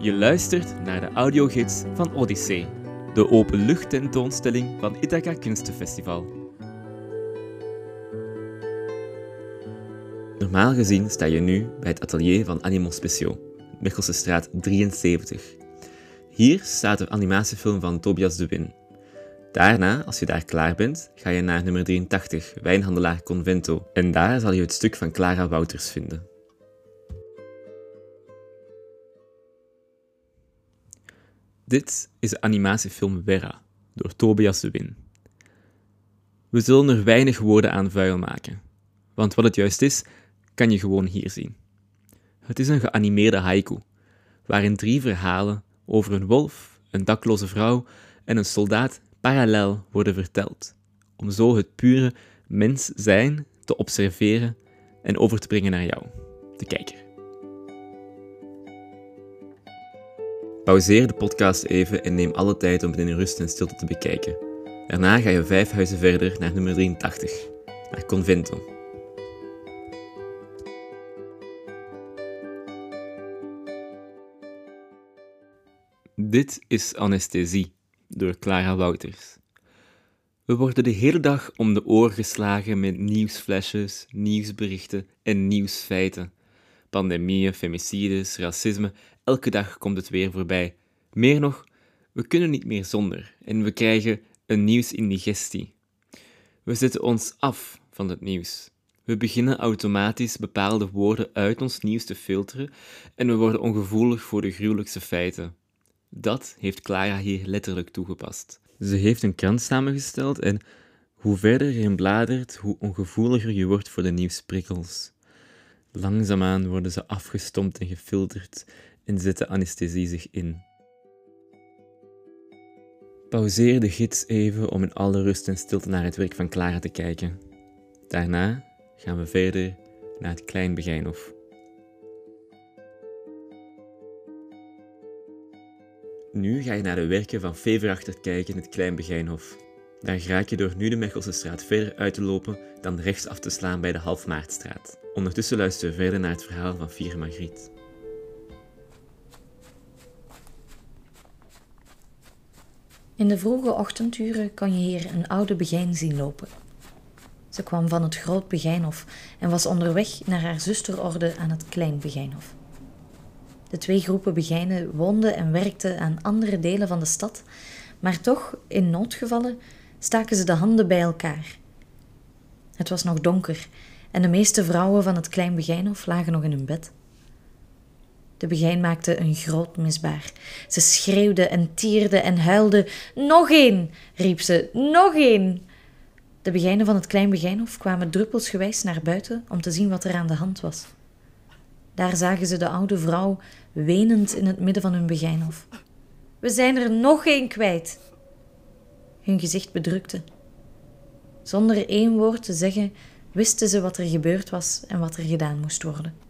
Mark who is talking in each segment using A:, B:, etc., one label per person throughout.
A: Je luistert naar de audiogids van Odyssee, de openluchttentoonstelling van Ithaca Kunstenfestival. Normaal gezien sta je nu bij het atelier van Animal Speciaux, Mechelse straat 73. Hier staat de animatiefilm van Tobias de Win. Daarna, als je daar klaar bent, ga je naar nummer 83, Wijnhandelaar Convento, en daar zal je het stuk van Clara Wouters vinden. Dit is de animatiefilm Vera, door Tobias de Win. We zullen er weinig woorden aan vuil maken, want wat het juist is, kan je gewoon hier zien. Het is een geanimeerde haiku, waarin drie verhalen over een wolf, een dakloze vrouw en een soldaat parallel worden verteld, om zo het pure mens zijn te observeren en over te brengen naar jou, de kijker. Pauzeer de podcast even en neem alle tijd om het in rust en stilte te bekijken. Daarna ga je vijf huizen verder naar nummer 83, naar Convento. Dit is Anesthesie door Clara Wouters. We worden de hele dag om de oor geslagen met nieuwsflesjes, nieuwsberichten en nieuwsfeiten. Pandemieën, femicides, racisme, elke dag komt het weer voorbij. Meer nog, we kunnen niet meer zonder en we krijgen een nieuwsindigestie. We zetten ons af van het nieuws. We beginnen automatisch bepaalde woorden uit ons nieuws te filteren en we worden ongevoelig voor de gruwelijkste feiten. Dat heeft Clara hier letterlijk toegepast. Ze heeft een krant samengesteld en hoe verder je in bladert, hoe ongevoeliger je wordt voor de nieuwsprikkels. Langzaamaan worden ze afgestompt en gefilterd en zet de anesthesie zich in. Pauzeer de gids even om in alle rust en stilte naar het werk van Clara te kijken. Daarna gaan we verder naar het Klein Begijnhof. Nu ga je naar de werken van Feverachter kijken in het Klein Begijnhof. Dan raak je door nu de Mechelse straat verder uit te lopen dan rechts af te slaan bij de Halfmaartstraat. Ondertussen luisteren we verder naar het verhaal van Vier Margriet.
B: In de vroege ochtenduren kon je hier een oude begijn zien lopen. Ze kwam van het Groot Begijnhof en was onderweg naar haar zusterorde aan het Klein Begijnhof. De twee groepen begijnen woonden en werkten aan andere delen van de stad, maar toch, in noodgevallen, staken ze de handen bij elkaar. Het was nog donker en de meeste vrouwen van het Klein Begijnhof lagen nog in hun bed. De begijn maakte een groot misbaar. Ze schreeuwde en tierde en huilde. Nog één, riep ze, nog één. De begijnen van het Klein Begijnhof kwamen druppelsgewijs naar buiten om te zien wat er aan de hand was. Daar zagen ze de oude vrouw wenend in het midden van hun begijnhof. We zijn er nog één kwijt. Hun gezicht bedrukte. Zonder één woord te zeggen, wisten ze wat er gebeurd was en wat er gedaan moest worden.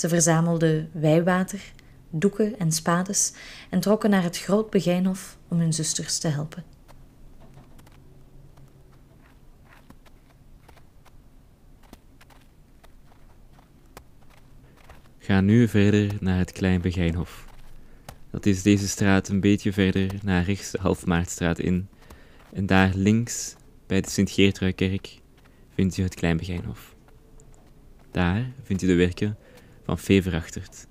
B: Ze verzamelden wijwater, doeken en spades en trokken naar het groot begijnhof om hun zusters te helpen.
A: Ga nu verder naar het Klein Begijnhof. Dat is deze straat een beetje verder naar rechts de Halfmaartstraat in. En daar links, bij de Sint-Geertruikerk, vind je het Klein Begijnhof. Daar vind je de werken van Feverachtert.